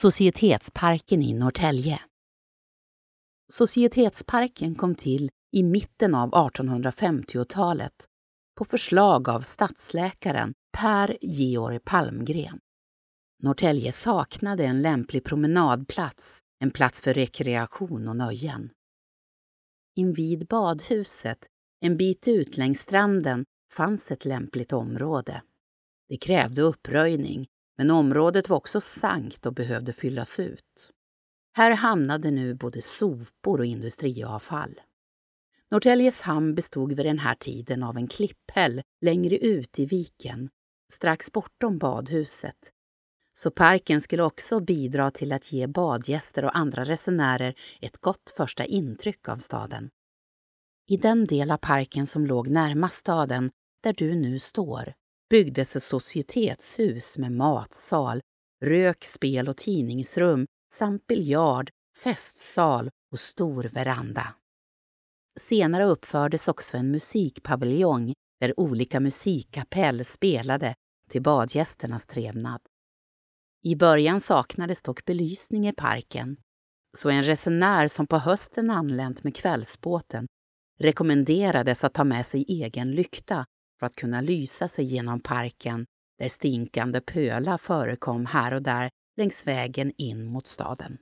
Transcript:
Societetsparken i Norrtälje. Societetsparken kom till i mitten av 1850-talet på förslag av stadsläkaren Per Georg Palmgren. Norrtälje saknade en lämplig promenadplats, en plats för rekreation och nöjen. Invid badhuset, en bit ut längs stranden, fanns ett lämpligt område. Det krävde uppröjning, men området var också sankt och behövde fyllas ut. Här hamnade nu både sopor och industriavfall. Norrtäljes hamn bestod vid den här tiden av en klipphäll längre ut i viken, strax bortom badhuset. Så parken skulle också bidra till att ge badgäster och andra resenärer ett gott första intryck av staden. I den del av parken som låg närmast staden, där du nu står, byggdes ett societetshus med matsal, rök, spel och tidningsrum samt biljard, festsal och stor veranda. Senare uppfördes också en musikpaviljong där olika musikkapell spelade till badgästernas trevnad. I början saknades dock belysning i parken, så en resenär som på hösten anlänt med kvällsbåten rekommenderades att ta med sig egen lykta för att kunna lysa sig genom parken där stinkande pölar förekom här och där längs vägen in mot staden.